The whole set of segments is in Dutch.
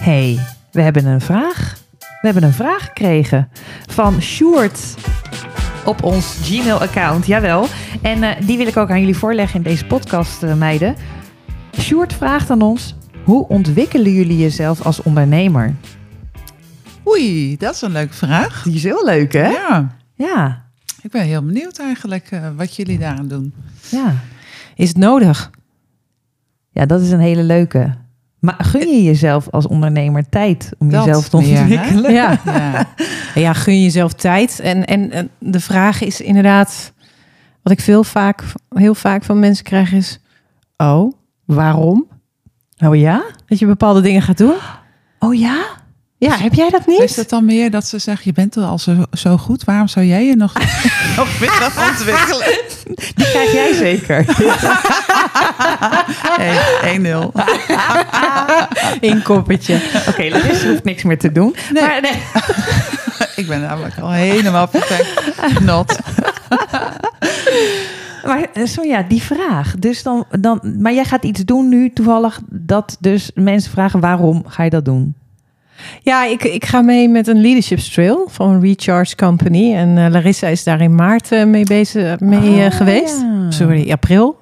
hey, we hebben een vraag. We hebben een vraag gekregen van Sjoerd op ons Gmail-account. Jawel. En eh, die wil ik ook aan jullie voorleggen in deze podcast, eh, meiden. Sjoerd vraagt aan ons: hoe ontwikkelen jullie jezelf als ondernemer? Oei, dat is een leuke vraag. Die is heel leuk, hè? Ja, Ja. ik ben heel benieuwd eigenlijk eh, wat jullie daaraan doen. Ja. Is het nodig? Ja, dat is een hele leuke. Maar gun je jezelf als ondernemer tijd om Dat jezelf te ontwikkelen? Ja. Ja, ja, gun jezelf tijd. En, en, en de vraag is inderdaad, wat ik veel vaak, heel vaak van mensen krijg is, oh, waarom? Oh ja? Dat je bepaalde dingen gaat doen? Oh ja? Ja, heb jij dat is niet? het dan meer dat ze zeggen, je bent al zo, zo goed, waarom zou jij je nog, nog willen ontwikkelen? Die krijg jij zeker. Hey, 1-0. In koppertje. Oké, Larissa hoeft niks meer te doen. Nee. Maar nee. Ik ben namelijk al helemaal perfect. Not. Maar eh, Sonja, die vraag. Dus dan, dan, maar jij gaat iets doen nu toevallig dat dus mensen vragen waarom ga je dat doen? Ja, ik, ik ga mee met een leadership trail van Recharge Company. En eh, Larissa is daar in maart eh, mee, bezig, mee eh, Oh, geweest. ja. Sorry, april.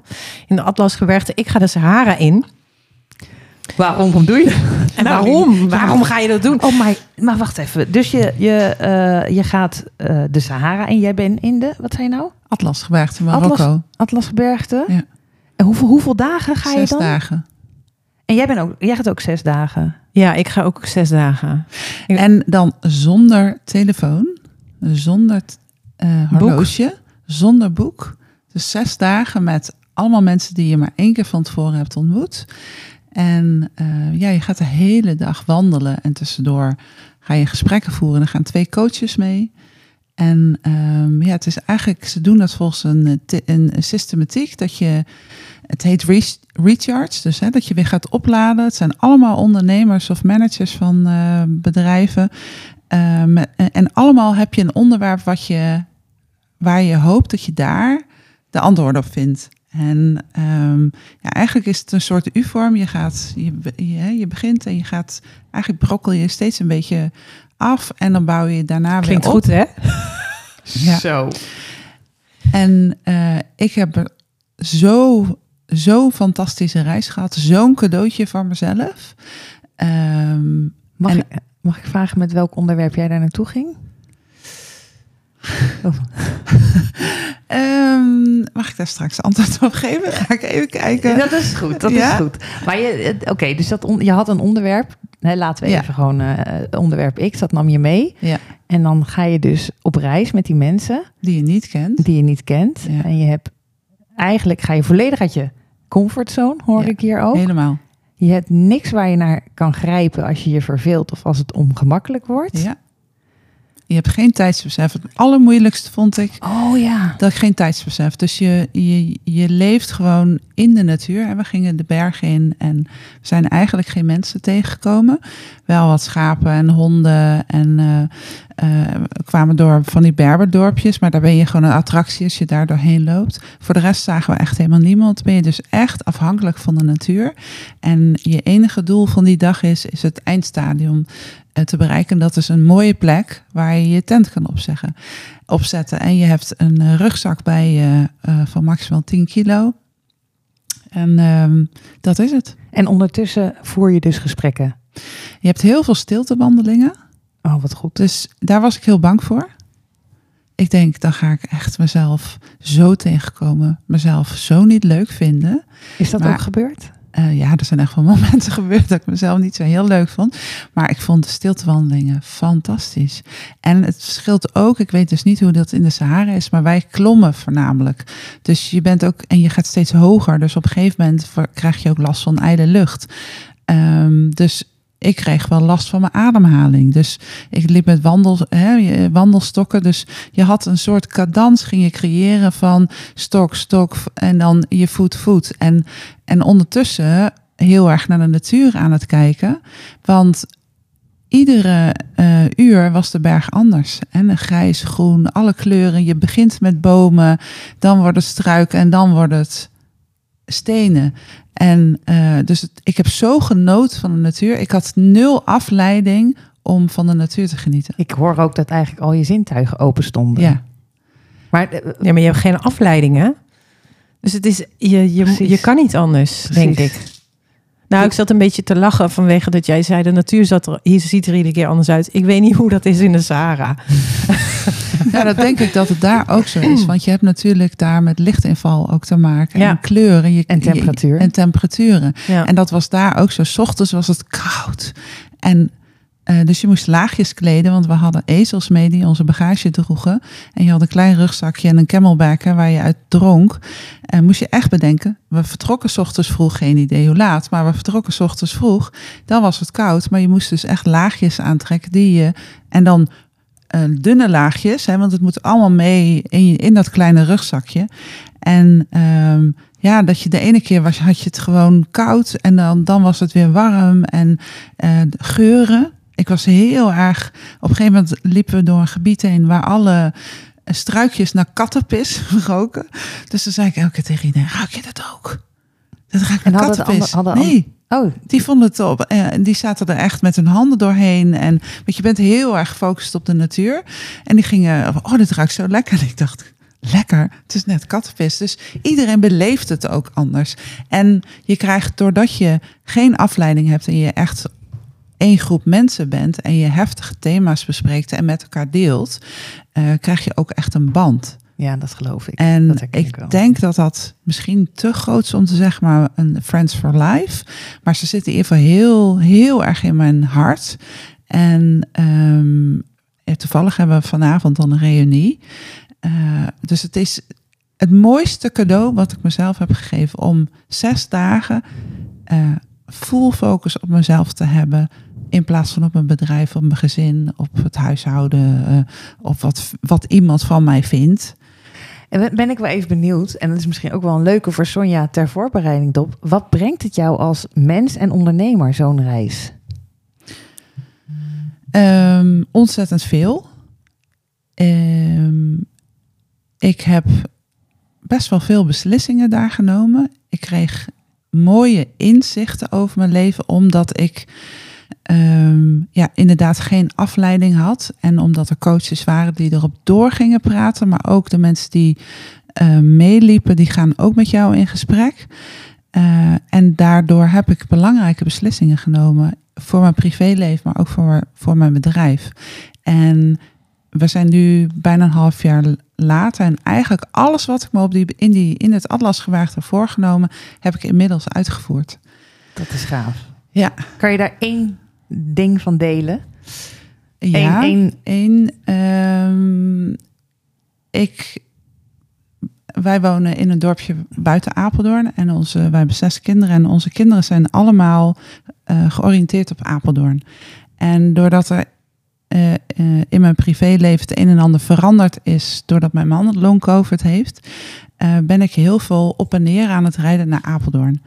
In de Atlasgebergte. Ik ga de Sahara in. Waarom doe je? En Nou, waarom? Waarom ga je dat doen? Oh, maar, maar wacht even. Dus je, je, eh, je gaat eh, de Sahara en jij bent in de, wat zei je nou? Atlasgebergte Marokko. Atlasgebergte. Ja. En hoeveel, hoeveel dagen ga je Zes dan? dagen. En jij, bent ook, jij gaat ook zes dagen. Ja, ik ga ook zes dagen. En dan zonder telefoon, zonder eh horloge, zonder boek. Dus zes dagen met allemaal mensen die je maar één keer van tevoren hebt ontmoet. En eh, ja, je gaat de hele dag wandelen en tussendoor ga je gesprekken voeren. Er gaan twee coaches mee. En ehm, ja, het is eigenlijk, ze doen dat volgens een, eh, een systematiek dat je, het heet re- recharge, dus hè, dat je weer gaat opladen. Het zijn allemaal ondernemers of managers van eh, bedrijven. Eh, met- en, allemaal heb je een onderwerp wat je, waar je hoopt dat je daar de antwoorden op vindt. En ehm, ja, eigenlijk is het een soort U-vorm. Je, gaat, je, je, je begint en je gaat, eigenlijk brokkel je steeds een beetje af. En dan bouw je daarna Klinkt weer op. goed, hè? Ja. Zo. En eh, ik heb zo, zo'n fantastische reis gehad. Zo'n cadeautje voor mezelf. Ehm, Mag, En- ik, mag ik vragen met welk onderwerp jij daar naartoe ging? ehm, mag ik daar straks antwoord op geven? Ga ik even kijken. Dat is goed, dat Ja? is goed. Maar je, oké, dus dat on- je had een onderwerp. Hè, laten we Ja. even gewoon eh, onderwerp X, dat nam je mee. Ja, En dan ga je dus op reis met die mensen die je niet kent. die je niet kent. Ja. En je hebt eigenlijk ga je volledig uit je comfortzone, hoor ik hier ook. Helemaal. Je hebt niks waar je naar kan grijpen als je je verveelt of als het ongemakkelijk wordt. Ja. Je hebt geen tijdsbesef. Het allermoeilijkste vond ik Oh ja. dat ik geen tijdsbesef. Dus je, je, je leeft gewoon in de natuur. En we gingen de bergen in en we zijn eigenlijk geen mensen tegengekomen. Wel wat schapen en honden en eh, eh, kwamen door van die berberdorpjes. Maar daar ben je gewoon een attractie als je daar doorheen loopt. Voor de rest zagen we echt helemaal niemand. Ben je dus echt afhankelijk van de natuur. En je enige doel van die dag is, is het eindstadium eh, te bereiken. Dat is een mooie plek waar je je tent kan opzeggen opzetten. En je hebt een eh, rugzak bij je eh, van maximaal 10 kilo. En ehm, dat is het. En ondertussen voer je dus gesprekken. Je hebt heel veel stiltewandelingen. Oh, wat goed. Dus daar was ik heel bang voor. Ik denk, dan ga ik echt mezelf zo tegenkomen. Mezelf zo niet leuk vinden. Is dat Maar- ook gebeurd? Eh, ja, er zijn echt wel momenten gebeurd dat ik mezelf niet zo heel leuk vond. Maar ik vond de stiltewandelingen fantastisch. En het scheelt ook, ik weet dus niet hoe dat in de Sahara is, maar wij klommen voornamelijk. Dus je bent ook, en je gaat steeds hoger. Dus op een gegeven moment krijg je ook last van ijle lucht. Ehm, dus ik kreeg wel last van mijn ademhaling. Dus ik liep met wandel, hè, wandelstokken. Dus je had een soort cadans ging je creëren van stok, stok en dan je voet, voet. En, en ondertussen heel erg naar de natuur aan het kijken. Want iedere eh, uur was de berg anders. En grijs, groen, alle kleuren. Je begint met bomen, dan wordt het struiken en dan wordt het stenen. En uh, dus het, ik heb zo genoten van de natuur. Ik had nul afleiding om van de natuur te genieten. Ik hoor ook dat eigenlijk al je zintuigen open stonden. Ja. Maar, ja, maar je hebt geen afleiding, hè? Dus het is, je, je, je kan niet anders, denk ik. Nou, ik zat een beetje te lachen vanwege dat jij zei... de natuur zat er, hier ziet er iedere keer anders uit. Ik weet niet hoe dat is in de Sahara. Ja, dat denk ik dat het daar ook zo is. Want je hebt natuurlijk daar met lichtinval ook te maken. Ja. En kleuren. Je, En temperatuur. je- en temperaturen. Ja. En dat was daar ook zo. 's ochtends was het koud. En eh, dus je moest laagjes kleden, want we hadden ezels mee die onze bagage droegen. En je had een klein rugzakje en een camelback hè, waar je uit dronk. En moest je echt bedenken, we vertrokken 's ochtends vroeg, geen idee hoe laat, maar we vertrokken 's ochtends vroeg. Dan was het koud, maar je moest dus echt laagjes aantrekken die je... En dan eh, dunne laagjes, hè, want het moet allemaal mee in, in dat kleine rugzakje. En ehm, ja, dat je de ene keer was, had je het gewoon koud en dan, dan was het weer warm en eh, geuren. Ik was heel erg. Op een gegeven moment liepen we door een gebied heen waar alle struikjes naar kattenpis roken. Dus dan zei ik elke keer tegen iedereen: Ruik je dat ook? Dat ruikt En naar kattenpis. ander- nee, Oh, die vonden het op. En die zaten er echt met hun handen doorheen. En want je bent heel erg gefocust op de natuur. En die gingen, oh, dit ruikt zo lekker. En ik dacht, lekker, het is net kattenpis. Dus iedereen beleeft het ook anders. En je krijgt, doordat je geen afleiding hebt en je echt één groep mensen bent en je heftige thema's bespreekt en met elkaar deelt, eh, krijg je ook echt een band. Ja, dat geloof ik. En dat ik wel. denk dat dat misschien te groot is om te zeggen, maar een Friends for Life. Maar ze zitten in ieder geval heel, heel erg in mijn hart. En ehm, ja, toevallig hebben we vanavond dan een reunie. Eh, dus het is het mooiste cadeau wat ik mezelf heb gegeven om zes dagen eh, full focus op mezelf te hebben. In plaats van op mijn bedrijf, op mijn gezin, op het huishouden, eh, op wat, wat iemand van mij vindt. En ben- ik wel even benieuwd, en dat is misschien ook wel een leuke voor Sonja ter voorbereiding, Dop. Wat brengt het jou als mens en ondernemer, zo'n reis? Ehm, ontzettend veel. Ehm, ik heb best wel veel beslissingen daar genomen. Ik kreeg mooie inzichten over mijn leven, omdat ik ehm, ja, inderdaad geen afleiding had. En omdat er coaches waren die erop door gingen praten, maar ook de mensen die eh, meeliepen, die gaan ook met jou in gesprek. Eh, en daardoor heb ik belangrijke beslissingen genomen voor mijn privéleven, maar ook voor, voor mijn bedrijf. En we zijn nu bijna een half jaar later. En eigenlijk alles wat ik me op die, in, die, in het Atlasgebergte heb voorgenomen, heb ik inmiddels uitgevoerd. Dat is gaaf. Ja. Kan je daar één ding van delen? Ja, Eén, één, ehm, ik, wij wonen in een dorpje buiten Apeldoorn. En onze, wij hebben zes kinderen. En onze kinderen zijn allemaal eh, georiënteerd op Apeldoorn. En doordat er eh, eh, in mijn privéleven het een en ander veranderd is... doordat mijn man long covid heeft... eh, ben ik heel veel op en neer aan het rijden naar Apeldoorn.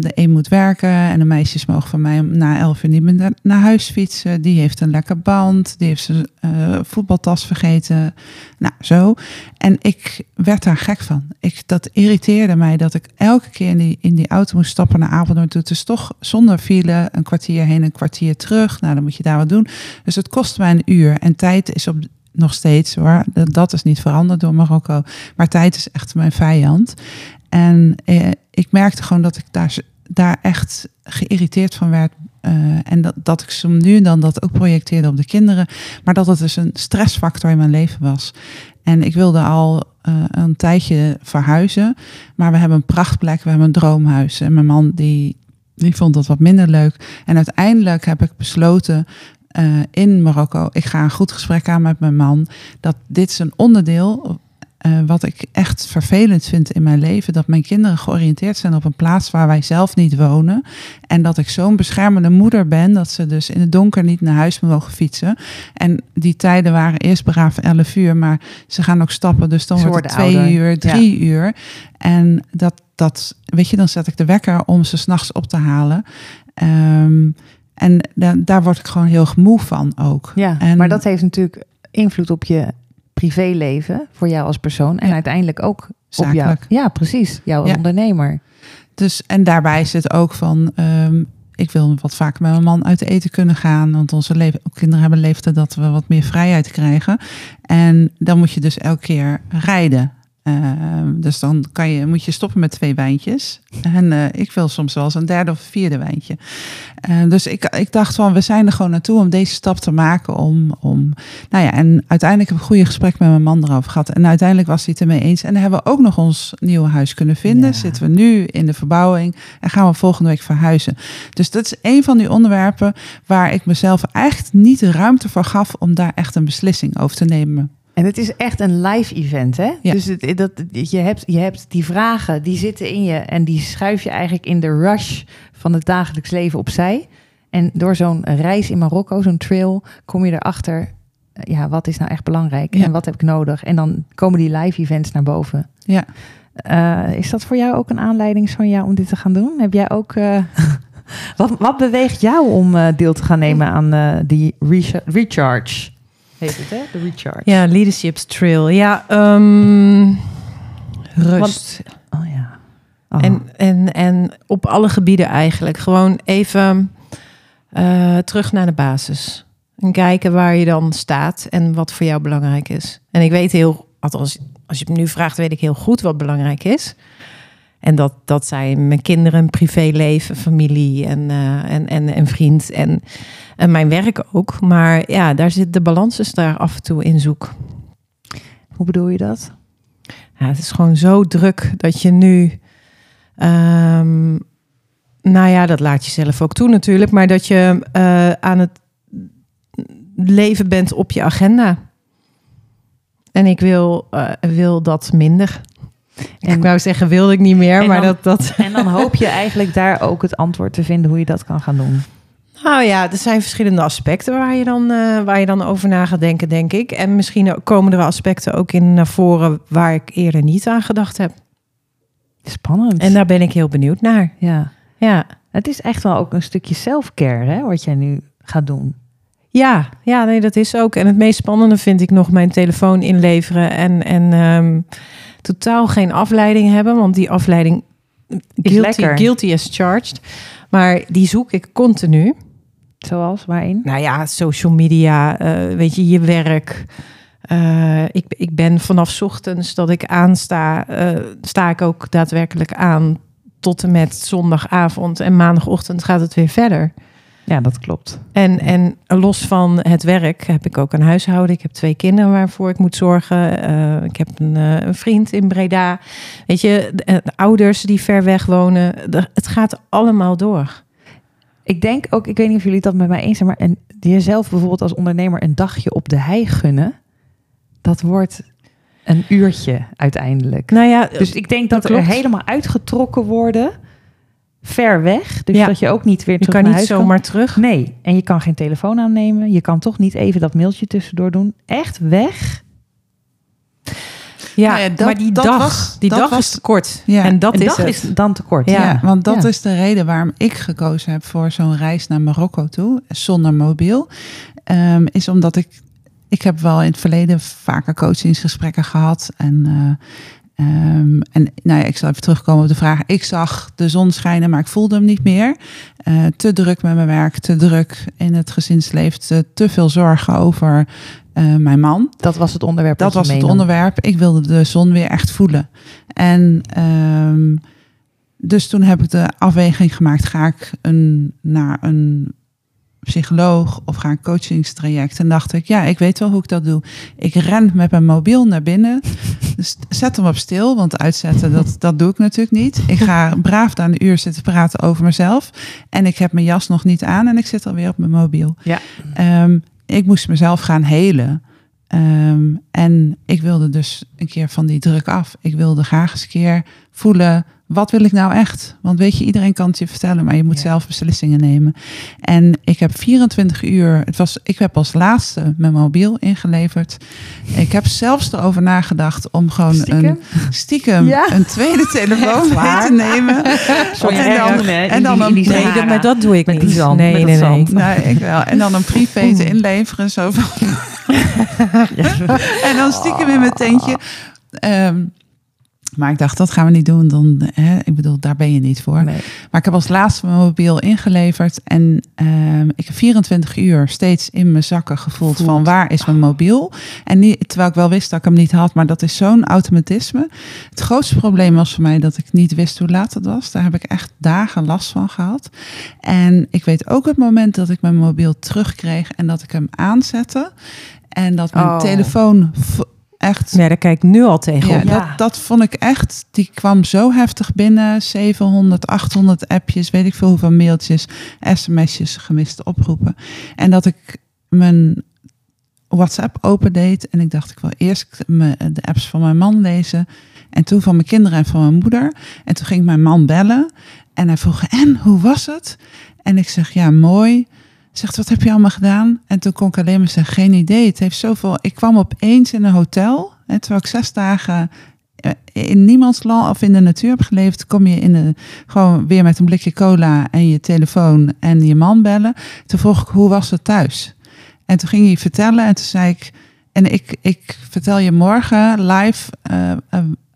De een moet werken en de meisjes mogen van mij na elf uur niet meer naar- huis fietsen. Die heeft een lekker band, die heeft zijn eh, voetbaltas vergeten. Nou, zo. En ik werd daar gek van. Ik, dat irriteerde mij dat ik elke keer in die, in die auto moest stappen naar Apeldoorn. toe. Is toch zonder file een kwartier heen, een kwartier terug. Nou, dan moet je daar wat doen. Dus het kost mij een uur. En tijd is op, nog steeds hoor. Dat, is niet veranderd door Marokko. Maar tijd is echt mijn vijand. En eh, ik merkte gewoon dat ik daar, daar echt geïrriteerd van werd. Eh, en dat, dat ik zo nu en dan dat ook projecteerde op de kinderen. Maar dat het dus een stressfactor in mijn leven was. En ik wilde al eh, een tijdje verhuizen. Maar we hebben een prachtplek, we hebben een droomhuis. En mijn man die, die vond dat wat minder leuk. En uiteindelijk heb ik besloten eh, in Marokko, ik ga een goed gesprek aan met mijn man. Dat dit is een onderdeel eh, wat ik echt vervelend vind in mijn leven. Dat mijn kinderen georiënteerd zijn op een plaats waar wij zelf niet wonen. En dat ik zo'n beschermende moeder ben. Dat ze dus in het donker niet naar huis mogen fietsen. En die tijden waren eerst braaf 11 uur. Maar ze gaan ook stappen. Dus dan wordt het twee ouder, uur, drie uur. En dat, dat, weet je, dan zet ik de wekker om ze s'nachts op te halen. Ehm, en da- daar word ik gewoon heel moe van ook. Ja, En- maar dat heeft natuurlijk invloed op je privéleven voor jou als persoon en Ja. uiteindelijk ook op jou. Zakelijk. Ja, precies, jouw Ja. ondernemer. dus, en daarbij zit ook van, ehm, ik wil wat vaker met mijn man uit eten kunnen gaan. Want onze leven, kinderen hebben leeftijd dat we wat meer vrijheid krijgen. En dan moet je dus elke keer rijden. Ehm, dus dan kan je, moet je stoppen met twee wijntjes. En uh, ik wil soms wel eens een derde of vierde wijntje. Uh, dus ik, ik dacht van, we zijn er gewoon naartoe om deze stap te maken. Om, om, nou ja, en uiteindelijk heb ik een goede gesprek met mijn man erover gehad. En uiteindelijk was hij het ermee eens. En dan hebben we ook nog ons nieuwe huis kunnen vinden. Ja. Zitten we nu in de verbouwing en gaan we volgende week verhuizen. Dus dat is een van die onderwerpen waar ik mezelf echt niet de ruimte voor gaf om daar echt een beslissing over te nemen. En het is echt een live event, hè? Ja. Dus het, dat, je, hebt, je hebt die vragen, die zitten in je en die schuif je eigenlijk in de rush van het dagelijks leven opzij. En door zo'n reis in Marokko, zo'n trail, kom je erachter, ja, wat is nou echt belangrijk ja. en wat heb ik nodig? En dan komen die live events naar boven. Ja. Uh, is dat voor jou ook een aanleiding, Sonja, om dit te gaan doen? Heb jij ook... Uh, wat, wat beweegt jou om uh, deel te gaan nemen aan die recharge? Heet het, hè? De recharge. Ja, leadership's trail. Ja, um, rust. Want, oh ja. Oh. En, en, en op alle gebieden eigenlijk. Gewoon even uh, terug naar de basis. En kijken waar je dan staat en wat voor jou belangrijk is. En ik weet heel, althans, als je me nu vraagt, weet ik heel goed wat belangrijk is. En dat, dat zijn mijn kinderen, privéleven, familie en, uh, en, en, en vriend en, en mijn werk ook. Maar ja, daar zit de balans is daar af en toe in zoek. Hoe bedoel je dat? Ja, het is gewoon zo druk dat je nu. Um, nou ja, dat laat je zelf ook toe natuurlijk. Maar dat je uh, aan het leven bent op je agenda. En ik wil, uh, wil dat minder. En, ik wou zeggen, wilde ik niet meer, maar dan, dat, dat... En dan hoop je eigenlijk daar ook het antwoord te vinden hoe je dat kan gaan doen. Nou ja, er zijn verschillende aspecten waar je dan, uh, waar je dan over na gaat denken, denk ik. En misschien komen er aspecten ook in naar voren waar ik eerder niet aan gedacht heb. Spannend. En daar ben ik heel benieuwd naar. Ja. ja. Het is echt wel ook een stukje self-care, hè, wat jij nu gaat doen. Ja, ja, nee, dat is ook. En het meest spannende vind ik nog mijn telefoon inleveren en, en um, totaal geen afleiding hebben, want die afleiding is guilty, lekker. guilty as charged. Maar die zoek ik continu. Zoals waarin? Nou ja, social media, uh, weet je, je werk. Uh, ik, ik ben vanaf ochtends dat ik aansta, uh, sta ik ook daadwerkelijk aan tot en met zondagavond en maandagochtend gaat het weer verder. Ja, dat klopt. En, en los van het werk heb ik ook een huishouden. Ik heb twee kinderen waarvoor ik moet zorgen. Uh, ik heb een, uh, een, vriend in Breda. Weet je, de, de ouders die ver weg wonen. De, het gaat allemaal door. Ik denk ook, ik weet niet of jullie dat met mij eens zijn, maar en jezelf bijvoorbeeld als ondernemer een dagje op de hei gunnen, dat wordt een uurtje uiteindelijk. Nou ja, dus ik denk dat, dat er helemaal uitgetrokken worden ver weg. Dus ja. dat je ook niet weer terug je kan naar niet zomaar terug. Nee, en je kan geen telefoon aannemen. Je kan toch niet even dat mailtje tussendoor doen. Echt weg. Ja, nou ja dat, maar die dag, was, die dag was, is te kort. Ja. En dat, en is, dag is, dan te kort. Ja, ja want dat is de reden waarom ik gekozen heb voor zo'n reis naar Marokko toe, zonder mobiel. Um, is omdat ik, ik heb wel in het verleden vaker coachingsgesprekken gehad. En uh, Um, en nou ja, ik zal even terugkomen op de vraag. Ik zag de zon schijnen, maar ik voelde hem niet meer. Uh, te druk met mijn werk, te druk in het gezinsleven, te, veel zorgen over uh, mijn man. Dat was het onderwerp. Dat was het onderwerp. Ik wilde de zon weer echt voelen. En um, dus toen heb ik de afweging gemaakt: ga ik een, naar een psycholoog of ga een coachingstraject. En dacht ik, ja, ik weet wel hoe ik dat doe. Ik ren met mijn mobiel naar binnen. Dus zet hem op stil, want uitzetten, dat, dat doe ik natuurlijk niet. Ik ga braaf daar een uur zitten praten over mezelf. En ik heb mijn jas nog niet aan en ik zit alweer op mijn mobiel. Ja. Um, ik moest mezelf gaan helen. Um, en ik wilde dus een keer van die druk af. Ik wilde graag eens een keer voelen wat wil ik nou echt? Want weet je, iedereen kan het je vertellen, maar je moet ja. zelf beslissingen nemen. En ik heb 24 uur, het was, ik heb als laatste mijn mobiel ingeleverd. Ik heb zelfs erover nagedacht om gewoon stiekem? een stiekem ja. een tweede telefoon mee te nemen. Sorry, en dan, en dan een nee, dat, maar dat doe ik met niet. Zand, nee, met nee, nee. nee, ik wel. En dan een privé te inleveren, zo van. en dan stiekem in mijn tentje. Um, Maar ik dacht, dat gaan we niet doen. Dan, hè, ik bedoel, daar ben je niet voor. Maar ik heb als laatste mijn mobiel ingeleverd. En uh, ik heb 24 uur steeds in mijn zakken gevoeld van waar is mijn mobiel. En niet, terwijl ik wel wist dat ik hem niet had. Maar dat is zo'n automatisme. Het grootste probleem was voor mij dat ik niet wist hoe laat het was. Daar heb ik echt dagen last van gehad. En ik weet ook het moment dat ik mijn mobiel terugkreeg en dat ik hem aanzette. En dat mijn oh. telefoon echt. Ja, daar kijk ik nu al tegen. Ja, Dat, dat vond ik echt. Die kwam zo heftig binnen. 700, 800 appjes, weet ik veel hoeveel mailtjes, sms'jes, gemiste oproepen. En dat ik mijn WhatsApp opendeed en ik dacht ik wil eerst de apps van mijn man lezen en toen van mijn kinderen en van mijn moeder. En toen ging mijn man bellen en hij vroeg en hoe was het? En ik zeg ja mooi. Zegt, wat heb je allemaal gedaan? En toen kon ik alleen maar zeggen, geen idee. Het heeft zoveel... Ik kwam opeens in een hotel. Hè, terwijl ik zes dagen eh, in niemands land of in de natuur heb geleefd, kom je in de, gewoon weer met een blikje cola en je telefoon en je man bellen. Toen vroeg ik, hoe was het thuis? En toen ging hij vertellen en toen zei ik, en ik, ik vertel je morgen live uh,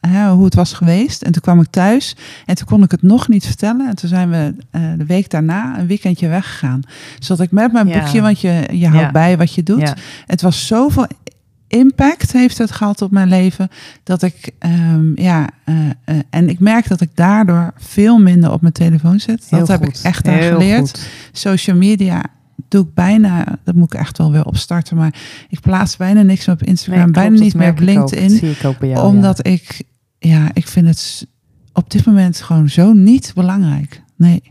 hè, hoe het was geweest. En toen kwam ik thuis en toen kon ik het nog niet vertellen. En toen zijn we uh, de week daarna een weekendje weggegaan. Zodat ik met mijn boekje, want je, je houdt bij wat je doet. Het was zoveel impact heeft het gehad op mijn leven. Dat ik, um, ja, uh, uh, en ik merk dat ik daardoor veel minder op mijn telefoon zit. dat heb ik echt aan geleerd. Social media doe ik bijna, dat moet ik echt wel weer opstarten, maar ik plaats bijna niks op Instagram, bijna niet meer op LinkedIn. omdat ik ja, ik vind het op dit moment gewoon zo niet belangrijk. Nee.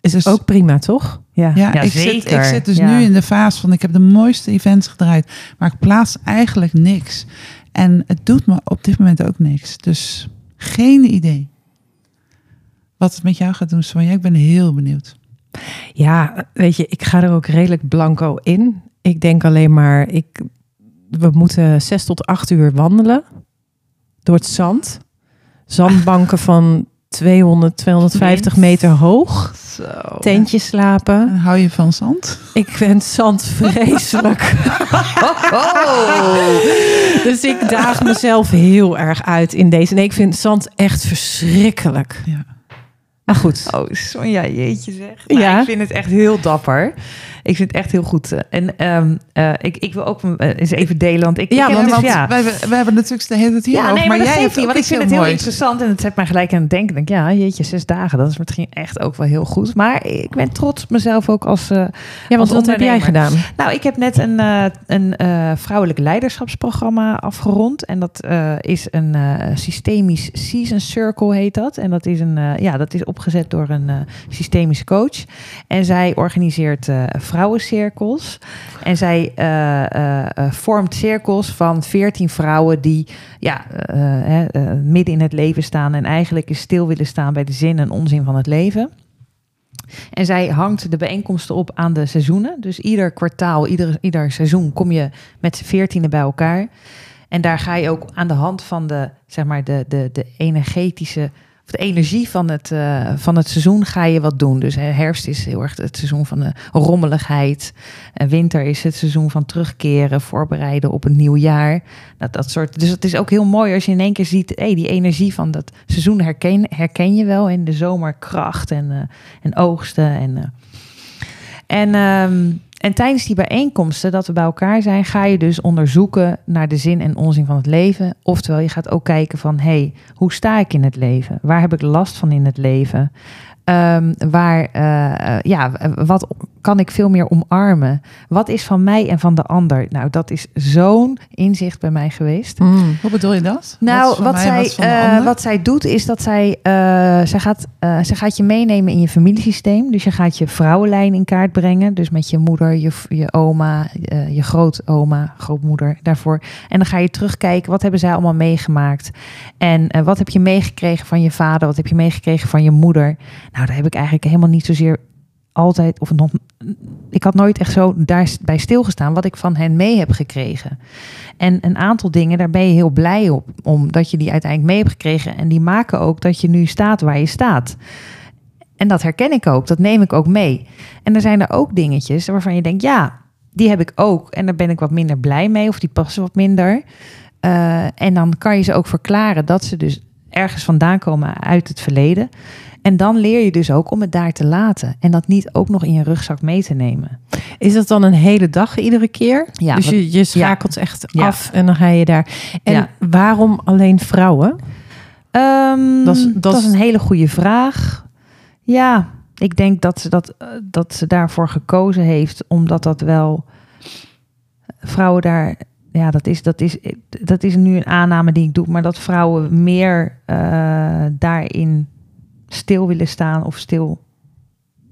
Is het ook prima, toch? Ja, ja, ik, zeker. Zit, ik zit dus nu in de fase van ik heb de mooiste events gedraaid, maar ik plaats eigenlijk niks. En het doet me op dit moment ook niks. Dus geen idee wat het met jou gaat doen, Sonja. Ik ben heel benieuwd. Ja, weet je, ik ga er ook redelijk blanco in. Ik denk alleen maar, ik, we moeten zes tot acht uur wandelen door het zand zandbanken van 200, 250 meter hoog. Zo. Tentjes slapen. En hou je van zand? Ik vind zand vreselijk. oh. Dus ik daag mezelf heel erg uit in deze. Nee, ik vind zand echt verschrikkelijk. Ja. Maar goed. Oh, Sonja, jeetje zeg. ja. Ik vind het echt heel dapper. Ik vind het echt heel goed. En um, uh, ik, ik wil ook uh, eens even delen, want ik... Ja, want, ja. Wij, wij hebben natuurlijk de hele tijd hier ja, nee, maar, maar jij hebt niet, want ik vind het heel interessant en het zet mij gelijk aan het denken. Denk, ja, jeetje, zes dagen, dat is misschien echt ook wel heel goed. Maar ik ben trots op mezelf ook als uh, Ja, want wat heb jij gedaan? Nou, ik heb net een, een vrouwelijk leiderschapsprogramma afgerond. En dat is een systemisch season circle heet dat. En dat is, een, ja, dat is opgezet door een systemische coach. En zij organiseert vrouwencirkels. En zij uh, vormt cirkels van veertien vrouwen die ja, midden in het leven staan en eigenlijk eens stil willen staan bij de zin en onzin van het leven. En zij hangt de bijeenkomsten op aan de seizoenen. Dus ieder kwartaal, ieder, ieder seizoen kom je met veertienen bij elkaar. En daar ga je ook aan de hand van de, zeg maar, de, de, de energetische de energie van het, uh, van het seizoen ga je wat doen. Dus herfst is heel erg het seizoen van de rommeligheid. En winter is het seizoen van terugkeren, voorbereiden op een nieuw jaar. Dat, dat soort, dus het is ook heel mooi als je in één keer ziet, hey, die energie van dat seizoen herken, herken je wel in de zomerkracht en, uh, en oogsten. En, uh, en um, en tijdens die bijeenkomsten, dat we bij elkaar zijn, ga je dus onderzoeken naar de zin en onzin van het leven. Oftewel, je gaat ook kijken van, hé, hey, hoe sta ik in het leven? Waar heb ik last van in het leven? Um, waar, uh, ja, wat kan ik veel meer omarmen? Wat is van mij en van de ander? Nou, dat is zo'n inzicht bij mij geweest. Mm. Hoe bedoel je dat? Nou, wat, wat zij, wat, uh, wat, zij doet is dat zij, zij, gaat, zij gaat je meenemen in je familiesysteem. Dus je gaat je vrouwenlijn in kaart brengen. Dus met je moeder, je, je oma, je grootoma, grootmoeder daarvoor. En dan ga je terugkijken, wat hebben zij allemaal meegemaakt? En wat heb je meegekregen van je vader? Wat heb je meegekregen van je moeder? Nou, daar heb ik eigenlijk helemaal niet zozeer altijd, of nog, ik had nooit echt zo daarbij stilgestaan wat ik van hen mee heb gekregen. En een aantal dingen, daar ben je heel blij op, omdat je die uiteindelijk mee hebt gekregen. En die maken ook dat je nu staat waar je staat. En dat herken ik ook, dat neem ik ook mee. En er zijn er ook dingetjes waarvan je denkt, ja, die heb ik ook. En daar ben ik wat minder blij mee, of die passen wat minder. Uh, en dan kan je ze ook verklaren dat ze dus ergens vandaan komen uit het verleden. En dan leer je dus ook om het daar te laten. En dat niet ook nog in je rugzak mee te nemen. Is dat dan een hele dag iedere keer? Ja, dus je, je schakelt echt af en dan ga je daar. En waarom alleen vrouwen? Um, dat, is, dat, is een hele goede vraag. Ja, ik denk dat ze, dat, dat ze daarvoor gekozen heeft, omdat dat wel vrouwen daar. Ja, dat is, dat, is, dat is nu een aanname die ik doe, maar dat vrouwen meer uh, daarin stil willen staan of stil,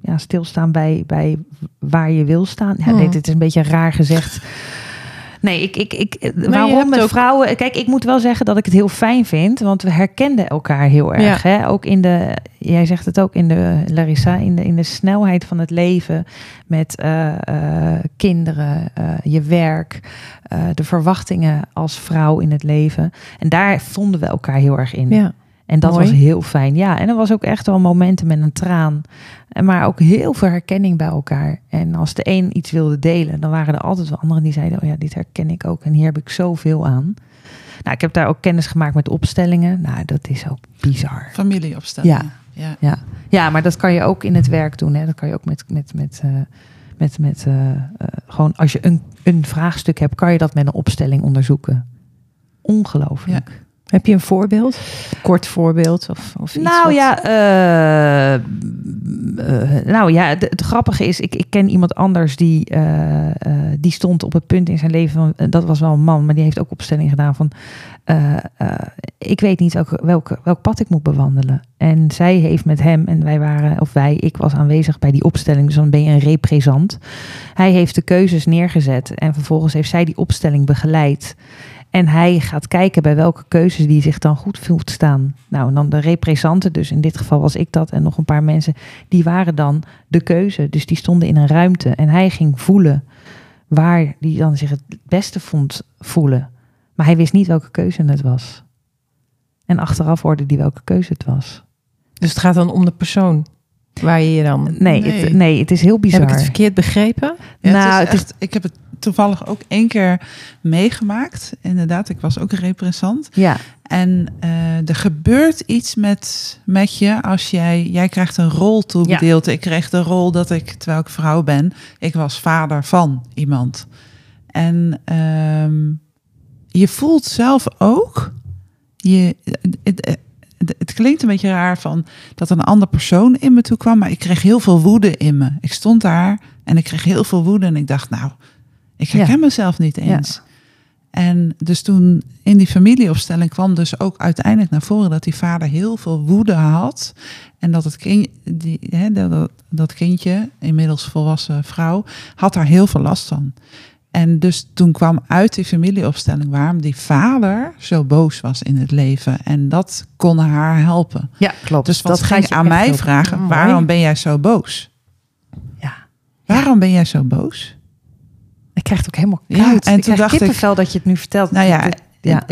ja, stilstaan bij, bij waar je wil staan. Ja, hmm. dit is een beetje raar gezegd. Nee, ik, ik, ik, waarom met vrouwen? Kijk, ik moet wel zeggen dat ik het heel fijn vind, want we herkenden elkaar heel erg. Hè? Ook in de, jij zegt het ook in de Larissa, in de, in de snelheid van het leven met uh, uh, kinderen, uh, je werk, de verwachtingen als vrouw in het leven. En daar vonden we elkaar heel erg in. Ja. En dat was heel fijn. Ja, en er was ook echt wel momenten met een traan. Maar ook heel veel herkenning bij elkaar. En als de een iets wilde delen, dan waren er altijd wel anderen die zeiden: Oh ja, dit herken ik ook. En hier heb ik zoveel aan. Nou, ik heb daar ook kennis gemaakt met opstellingen. Nou, dat is ook bizar. Familieopstellingen. Ja. Ja. ja. ja, maar dat kan je ook in het werk doen. Hè. Dat kan je ook met, met, met, uh, met, met uh, uh, gewoon als je een, een vraagstuk hebt, kan je dat met een opstelling onderzoeken. Ongelooflijk. Ja. Heb je een voorbeeld? kort voorbeeld? Of, of iets nou, ja, uh, nou ja, het, het, grappige is, ik, ik ken iemand anders die, uh, die stond op het punt in zijn leven van, dat was wel een man, maar die heeft ook opstelling gedaan van, ik weet niet welk, welk, welk pad ik moet bewandelen. En zij heeft met hem, en wij waren, of wij, ik was aanwezig bij die opstelling, dus dan ben je een represent. Hij heeft de keuzes neergezet en vervolgens heeft zij die opstelling begeleid. En hij gaat kijken bij welke keuzes die zich dan goed voelt staan. Nou, en dan de representanten, dus in dit geval was ik dat en nog een paar mensen, die waren dan de keuze. Dus die stonden in een ruimte en hij ging voelen waar die dan zich het beste vond voelen. Maar hij wist niet welke keuze het was. En achteraf hoorde hij welke keuze het was. Dus het gaat dan om de persoon waar je je dan... Nee, nee. Het, nee het is heel bizar. Heb ik het verkeerd begrepen? nou, het is echt, ik heb het toevallig ook één keer meegemaakt. Inderdaad, ik was ook een repressant. Ja. En uh, er gebeurt iets met, met je als jij... Jij krijgt een rol toebedeeld. Ja. Ik kreeg de rol dat ik, terwijl ik vrouw ben... Ik was vader van iemand. En um, je voelt zelf ook... Je, het, klinkt een beetje raar van dat een andere persoon in me toe kwam, maar ik kreeg heel veel woede in me. Ik stond daar en ik kreeg heel veel woede en ik dacht, nou, ik herken mezelf niet eens. En dus toen in die familieopstelling kwam dus ook uiteindelijk naar voren dat die vader heel veel woede had. En dat het kind, die, hè, dat, dat kindje, inmiddels volwassen vrouw, had daar heel veel last van. En dus toen kwam uit die familieopstelling waarom die vader zo boos was in het leven. En dat kon haar helpen. Ja, klopt. Dus dat ging aan mij vragen, waarom ben jij zo boos? Ja. Waarom ben jij zo boos? Ik krijg het ook helemaal koud. Ja, en ik toen dacht ik, dat je het nu vertelt. Nou ja, ja.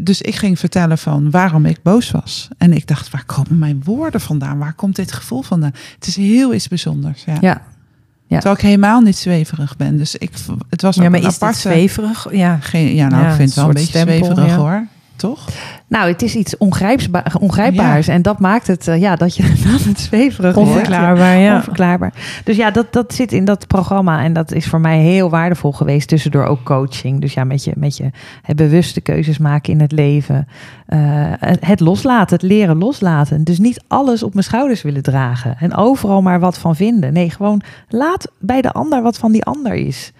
dus ik ging vertellen van waarom ik boos was. En ik dacht, waar komen mijn woorden vandaan? Waar komt dit gevoel vandaan? Het is heel iets bijzonders. Ja. ja. Ja. Terwijl ik helemaal niet zweverig ben. Dus ik, het was ook ja, maar een is aparte... zweverig? Ja. Geen, ja, nou, ik vind het wel een beetje stempel, zweverig hoor toch? Nou, het is iets ongrijpbaar, ongrijpbaars. En dat maakt het, uh, ja, dat je dan het zweverig Onverklaarbaar, ja. Onverklaarbaar. Dus ja, dat, dat zit in dat programma. En dat is voor mij heel waardevol geweest. Tussendoor ook coaching. Dus ja, met je, met je het bewuste keuzes maken in het leven. Uh, het loslaten, het leren loslaten. Dus niet alles op mijn schouders willen dragen. En overal maar wat van vinden. Nee, gewoon laat bij de ander wat van die ander is.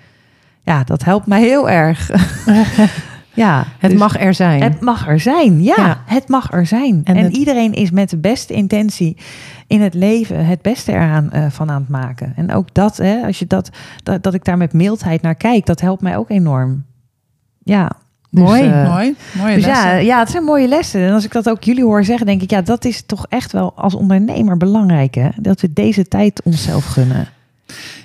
Ja, dat helpt mij heel erg. Ja, het dus mag er zijn. Het mag er zijn, ja, Het mag er zijn. En, iedereen is met de beste intentie in het leven het beste eraan uh, van aan het maken. En ook dat, hè, als je dat, dat, dat ik daar met mildheid naar kijk, dat helpt mij ook enorm. Ja. Dus, mooi, uh, mooi. Mooie dus lessen. Ja, ja, het zijn mooie lessen. En als ik dat ook jullie hoor zeggen, denk ik, ja, dat is toch echt wel als ondernemer belangrijk, hè? Dat we deze tijd onszelf gunnen.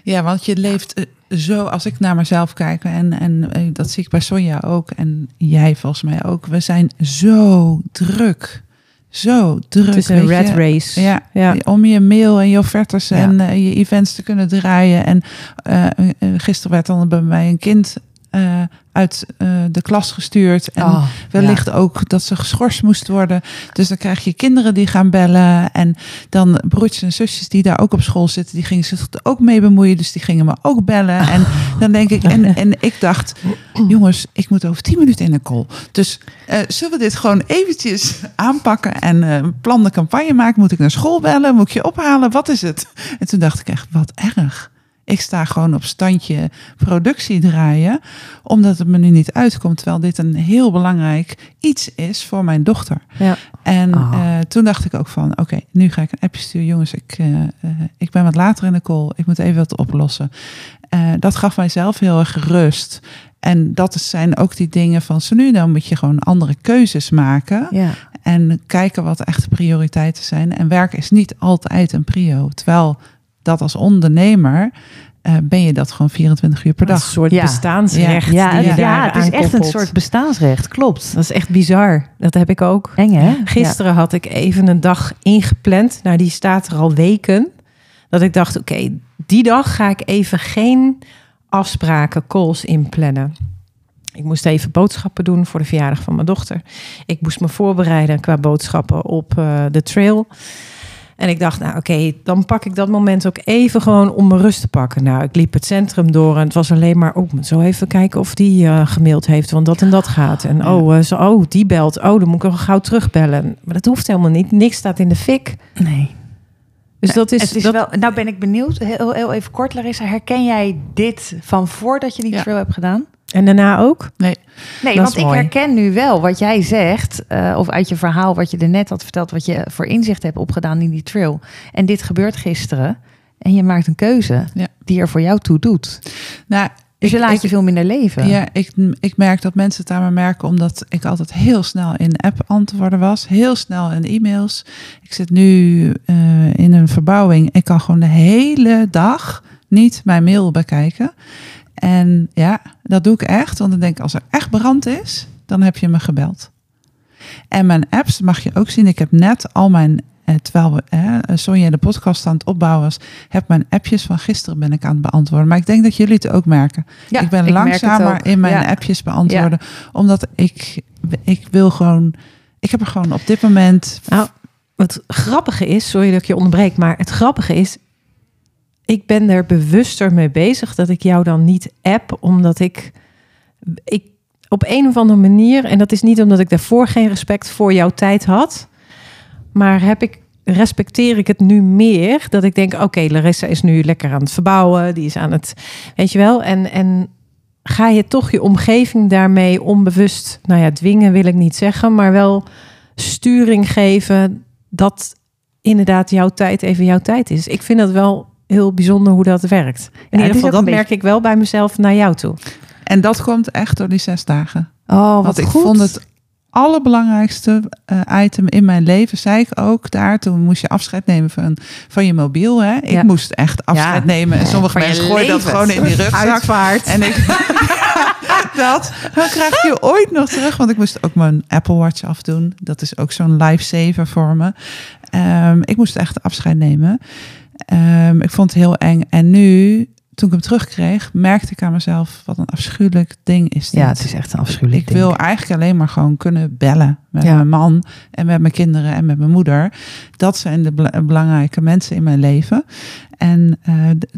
Ja, want je leeft eh, zo, als ik naar mezelf kijk, en, en eh, dat zie ik bij Sonja ook, en jij volgens mij ook, we zijn zo druk. Zo druk. Het is een red race. Ja, ja, om je mail en je offertes en uh, je events te kunnen draaien. En uh, gisteren werd dan bij mij een kind uh, uit uh, de klas gestuurd. En Oh, wellicht ook dat ze geschorst moest worden. Dus dan krijg je kinderen die gaan bellen. En dan broertjes en zusjes die daar ook op school zitten, die gingen zich ook mee bemoeien. Dus die gingen me ook bellen. En dan denk ik, en, en ik dacht, jongens, ik moet over tien minuten in een call. Dus uh, zullen we dit gewoon eventjes aanpakken en een plan de campagne maken? Moet ik naar school bellen? Moet ik je ophalen? Wat is het? En toen dacht ik echt, wat erg. Ik sta gewoon op standje productie draaien, omdat het me nu niet uitkomt. Terwijl dit een heel belangrijk iets is voor mijn dochter. Ja. En oh. uh, toen dacht ik ook van, oké, okay, nu ga ik een appje sturen. Jongens, ik, uh, uh, ik ben wat later in de call. Ik moet even wat oplossen. dat gaf mijzelf heel erg rust. En dat zijn ook die dingen van zo nu dan moet je gewoon andere keuzes maken. Ja. En kijken wat echt prioriteiten zijn. En werk is niet altijd een prio. Terwijl dat als ondernemer uh, ben je dat gewoon 24 uur per dag. Een soort ja. bestaansrecht. Ja, ja, ja het is echt een soort bestaansrecht, klopt. Dat is echt bizar. Dat heb ik ook. Eng hè? Gisteren had ik even een dag ingepland. Nou, die staat er al weken. Dat ik dacht, oké, okay, die dag ga ik even geen afspraken, calls inplannen. Ik moest even boodschappen doen voor de verjaardag van mijn dochter. Ik moest me voorbereiden qua boodschappen op uh, de trail. En ik dacht, nou oké, okay, dan pak ik dat moment ook even gewoon om mijn rust te pakken. Nou, ik liep het centrum door en het was alleen maar, oh, zo even kijken of die uh, gemaild heeft, want dat en dat gaat. En oh, uh, zo, oh, die belt, oh, dan moet ik wel gauw terugbellen. Maar dat hoeft helemaal niet, niks staat in de fik. Nee. Dus dat is, het is dat, wel, nou ben ik benieuwd, heel, heel even kort Larissa, herken jij dit van voordat je die ja. trail hebt gedaan? En daarna ook? Nee. Nee, Dat want is ik mooi. herken nu wel wat jij zegt, uh, of uit je verhaal wat je er net had verteld, wat je voor inzicht hebt opgedaan in die trail. En dit gebeurt gisteren. En je maakt een keuze Ja. die er voor jou toe doet. Nou, Dus je laat je veel minder leven. Ja, ik, ik merk dat mensen het aan me merken omdat ik altijd heel snel in app antwoorden was. Heel snel in e-mails. Ik zit nu uh, in een verbouwing. Ik kan gewoon de hele dag niet mijn mail bekijken. En ja, dat doe ik echt. Want dan denk ik, als er echt brand is, dan heb je me gebeld. En mijn apps mag je ook zien. Ik heb net al mijn, eh, terwijl we, eh, Sonja de podcast aan het opbouwen was, heb mijn appjes van gisteren ben ik aan het beantwoorden. Maar ik denk dat jullie het ook merken. Ja, ik ben ik langzamer in mijn Ja. appjes beantwoorden. Omdat ik, ik wil gewoon, ik heb er gewoon op dit moment Nou, het grappige is, sorry dat ik je onderbreek, maar het grappige is, ik ben er bewuster mee bezig dat ik jou dan niet app, omdat ik, ik op een of andere manier, en dat is niet omdat ik daarvoor geen respect voor jouw tijd had, maar heb ik, respecteer ik het nu meer, dat ik denk, oké, Larissa is nu lekker aan het verbouwen, die is aan het, weet je wel, en, en ga je toch je omgeving daarmee onbewust, nou ja, dwingen wil ik niet zeggen, maar wel sturing geven dat inderdaad jouw tijd even jouw tijd is. Ik vind dat wel heel bijzonder hoe dat werkt. In het ieder geval, dat merk ik wel bij mezelf naar jou toe. En dat komt echt door die zes dagen. Oh, wat Want ik goed. vond het allerbelangrijkste eh, item in mijn leven, zei ik ook daar. Toen moest je afscheid nemen van, van je mobiel. Hè? Ik Ja. moest echt afscheid Ja. nemen. En sommige Van mensen gooien dat gewoon in die rugzak. Uitvaart. En ik dat, dan krijg je ooit nog terug. Want ik moest ook mijn Apple Watch afdoen. Dat is ook zo'n lifesaver voor me. Ehm, ik moest echt afscheid nemen. Ehm, ik vond het heel eng. En nu, toen ik hem terugkreeg, merkte ik aan mezelf... wat een afschuwelijk ding is dit. Ja, het is echt een afschuwelijk Ik ding. wil eigenlijk alleen maar gewoon kunnen bellen met Ja. mijn man en met mijn kinderen en met mijn moeder. Dat zijn de bela- belangrijke mensen in mijn leven. En, eh,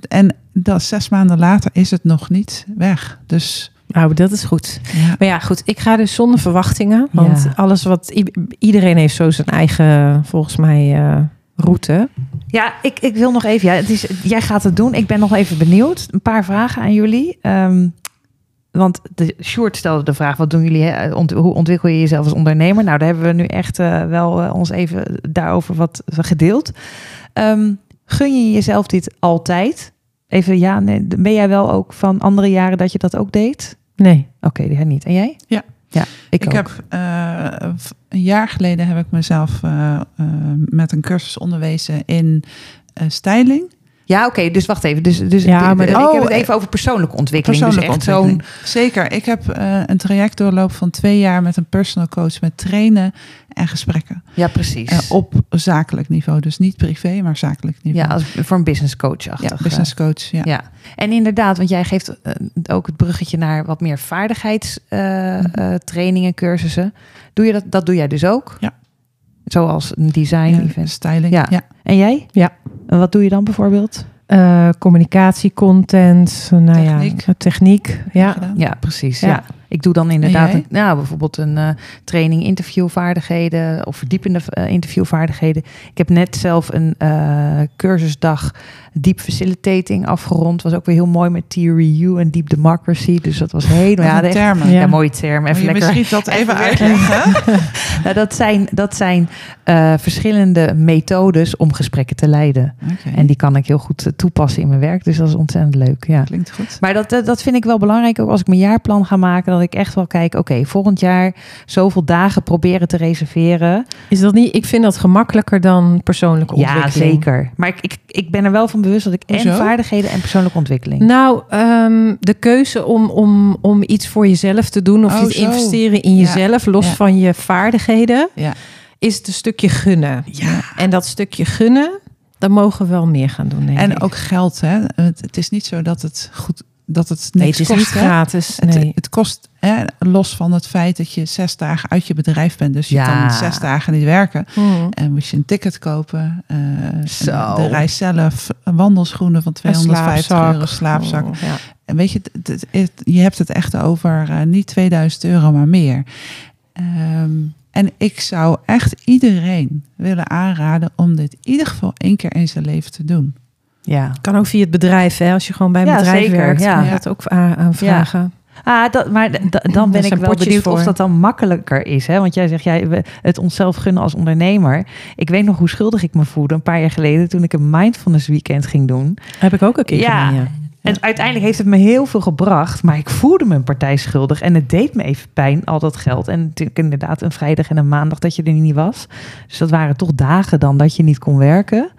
en dat zes maanden later is het nog niet weg. Dus Nou, dat is goed. ja. Maar ja, goed. Ik ga dus zonder verwachtingen. Want Ja. alles wat... Iedereen heeft zo zijn eigen, volgens mij, eh, route. Ja, ik, ik wil nog even. Ja, het is, jij gaat het doen. Ik ben nog even benieuwd. Een paar vragen aan jullie. Ehm, want de Short stelde de vraag: wat doen jullie? hè? Ont- hoe ontwikkel je jezelf als ondernemer? Nou, daar hebben we nu echt eh, wel eh, ons even daarover wat gedeeld. Ehm, gun je jezelf dit altijd? Even ja, nee, ben jij wel ook van andere jaren dat je dat ook deed? Nee. Oké, die niet. En jij? Ja. Ja, ik, heb eh, een jaar geleden heb ik mezelf eh, eh, met een cursus onderwezen in styling. Ja, oké, dus wacht even. Dus, dus Ja, maar- ik heb Oh, het even over persoonlijke ontwikkeling. Persoonlijke dus echt ontwikkeling. Zeker. Ik heb eh, een traject doorlopen van twee jaar met een personal coach met trainen en gesprekken. Ja, precies. Eh, op zakelijk niveau. Dus niet privé, maar zakelijk ja, niveau. als, voor een business coach Ja, achter. business coach. Ja. Ja, en inderdaad, want jij geeft ook het bruggetje naar wat meer vaardigheidstrainingen, cursussen. Doe je dat? Dat doe jij dus ook? Ja. Zoals een design Ja, event. styling. Ja. Ja. En jij? Ja. En wat doe je dan bijvoorbeeld? Eh, communicatie, content, nou Techniek. ja, techniek. Ja. gedaan. Ja, precies. Ja. Ja. Ik doe dan inderdaad een, nou, bijvoorbeeld een eh, training interviewvaardigheden of verdiepende eh, interviewvaardigheden. Ik heb net zelf een eh, cursusdag deep facilitating afgerond. Was ook weer heel mooi met TRU en deep democracy. Dus dat was helemaal Wat ja, termen. ja. Ja. mooie term. Moet Even je lekker. misschien dat even even uitleggen? Nou, dat zijn, dat zijn eh, verschillende methodes om gesprekken te leiden. En die kan ik heel goed eh, toepassen in mijn werk. Dus dat is ontzettend leuk. Ja. klinkt goed. Maar dat, dat, vind ik wel belangrijk. Ook als ik mijn jaarplan ga maken. Dat ik echt wel kijk. Oké, volgend jaar zoveel dagen proberen te reserveren. Is dat niet? Ik vind dat gemakkelijker dan persoonlijke Ja, ontwikkeling. zeker. Maar ik, ik, ik ben er wel van bewust dat ik en vaardigheden en persoonlijke ontwikkeling. Nou, ehm, de keuze om, om, om iets voor jezelf te doen of Oh, investeren in Ja. jezelf, los Ja. van je vaardigheden, Ja. is het een stukje gunnen. Ja. En dat stukje gunnen, daar mogen we wel meer gaan doen. Denk En ik. ook geld. Hè? Het, het is niet zo dat het goed dat het nee, niks het is kost. niet hè? gratis. Het, Nee. het kost, hè, los van het feit dat je zes dagen uit je bedrijf bent. Dus je Ja. kan zes dagen niet werken. Hmm. En moet je een ticket kopen. eh, Zo. De reis zelf. Wandelschoenen van 250 slaapzak. euro. Slaapzak. Oh, ja. En weet je, het- het- het- je hebt het echt over eh, niet 2000 euro, maar meer. Ehm, en ik zou echt iedereen willen aanraden om dit in ieder geval één keer in zijn leven te doen. Ja. Kan ook via het bedrijf, hè? als je gewoon bij een Ja, bedrijf zeker, werkt. ja. Kan je dat ook aanvragen. Ah, dat, maar dan ben ik wel benieuwd of dat dan makkelijker is. Hè? Want jij zegt, jij, het onszelf gunnen als ondernemer. Ik weet nog hoe schuldig ik me voelde een paar jaar geleden... toen ik een mindfulness weekend ging doen. Heb ik ook een keer Ja. gedaan, ja. En uiteindelijk heeft het me heel veel gebracht. Maar ik voelde me een partij schuldig. En het deed me even pijn, al dat geld. En natuurlijk inderdaad een vrijdag en een maandag dat je er niet was. Dus dat waren toch dagen dan dat je niet kon werken.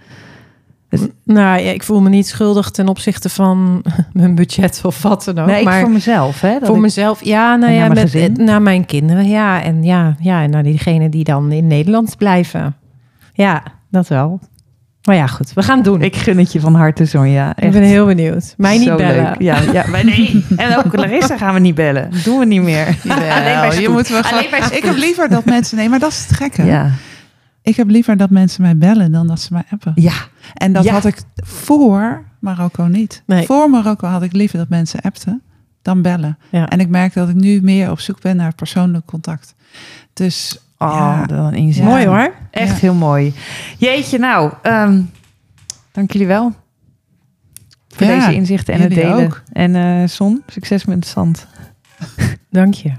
Nou ja, ik voel me niet schuldig ten opzichte van mijn budget of wat dan ook. nee, ik maar voor mezelf. Hè, dat voor ik- mezelf, ja, nou En ja, naar mijn met, gezin? naar mijn kinderen, ja. En ja, ja, en naar diegenen die dan in Nederland blijven. Ja, dat wel. Maar ja, goed, we gaan het doen. Ik, Ik gun het je van harte, Sonja. Echt. ben heel benieuwd. Mij niet Zo bellen. leuk. Ja, ja, maar nee. En ook Larissa gaan we niet bellen. Doen we niet meer. Alleen bij je moet wel gewoon- Alleen bij ik heb liever dat mensen... Nee, maar dat is het gekke. Ja. Ik heb liever dat mensen mij bellen dan dat ze mij appen. Ja. En dat Ja. had ik voor Marokko niet. Nee. Voor Marokko had ik liever dat mensen appten dan bellen. Ja. En ik merk dat ik nu meer op zoek ben naar persoonlijk contact. Dus Oh, ja, een inzicht. Mooi hoor. Echt heel mooi. Jeetje, nou, ehm, dank jullie wel. Voor deze inzichten en het delen. ook. En eh Son, succes met het zand. Dank je.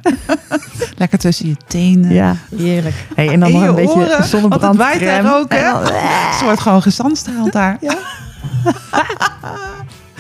lekker tussen je tenen. Ja. Heerlijk. Hey, en dan nog een beetje oren, want het zonnebrandcrème. waait daar ook, hè? Ze wordt gewoon gezandstraald daar.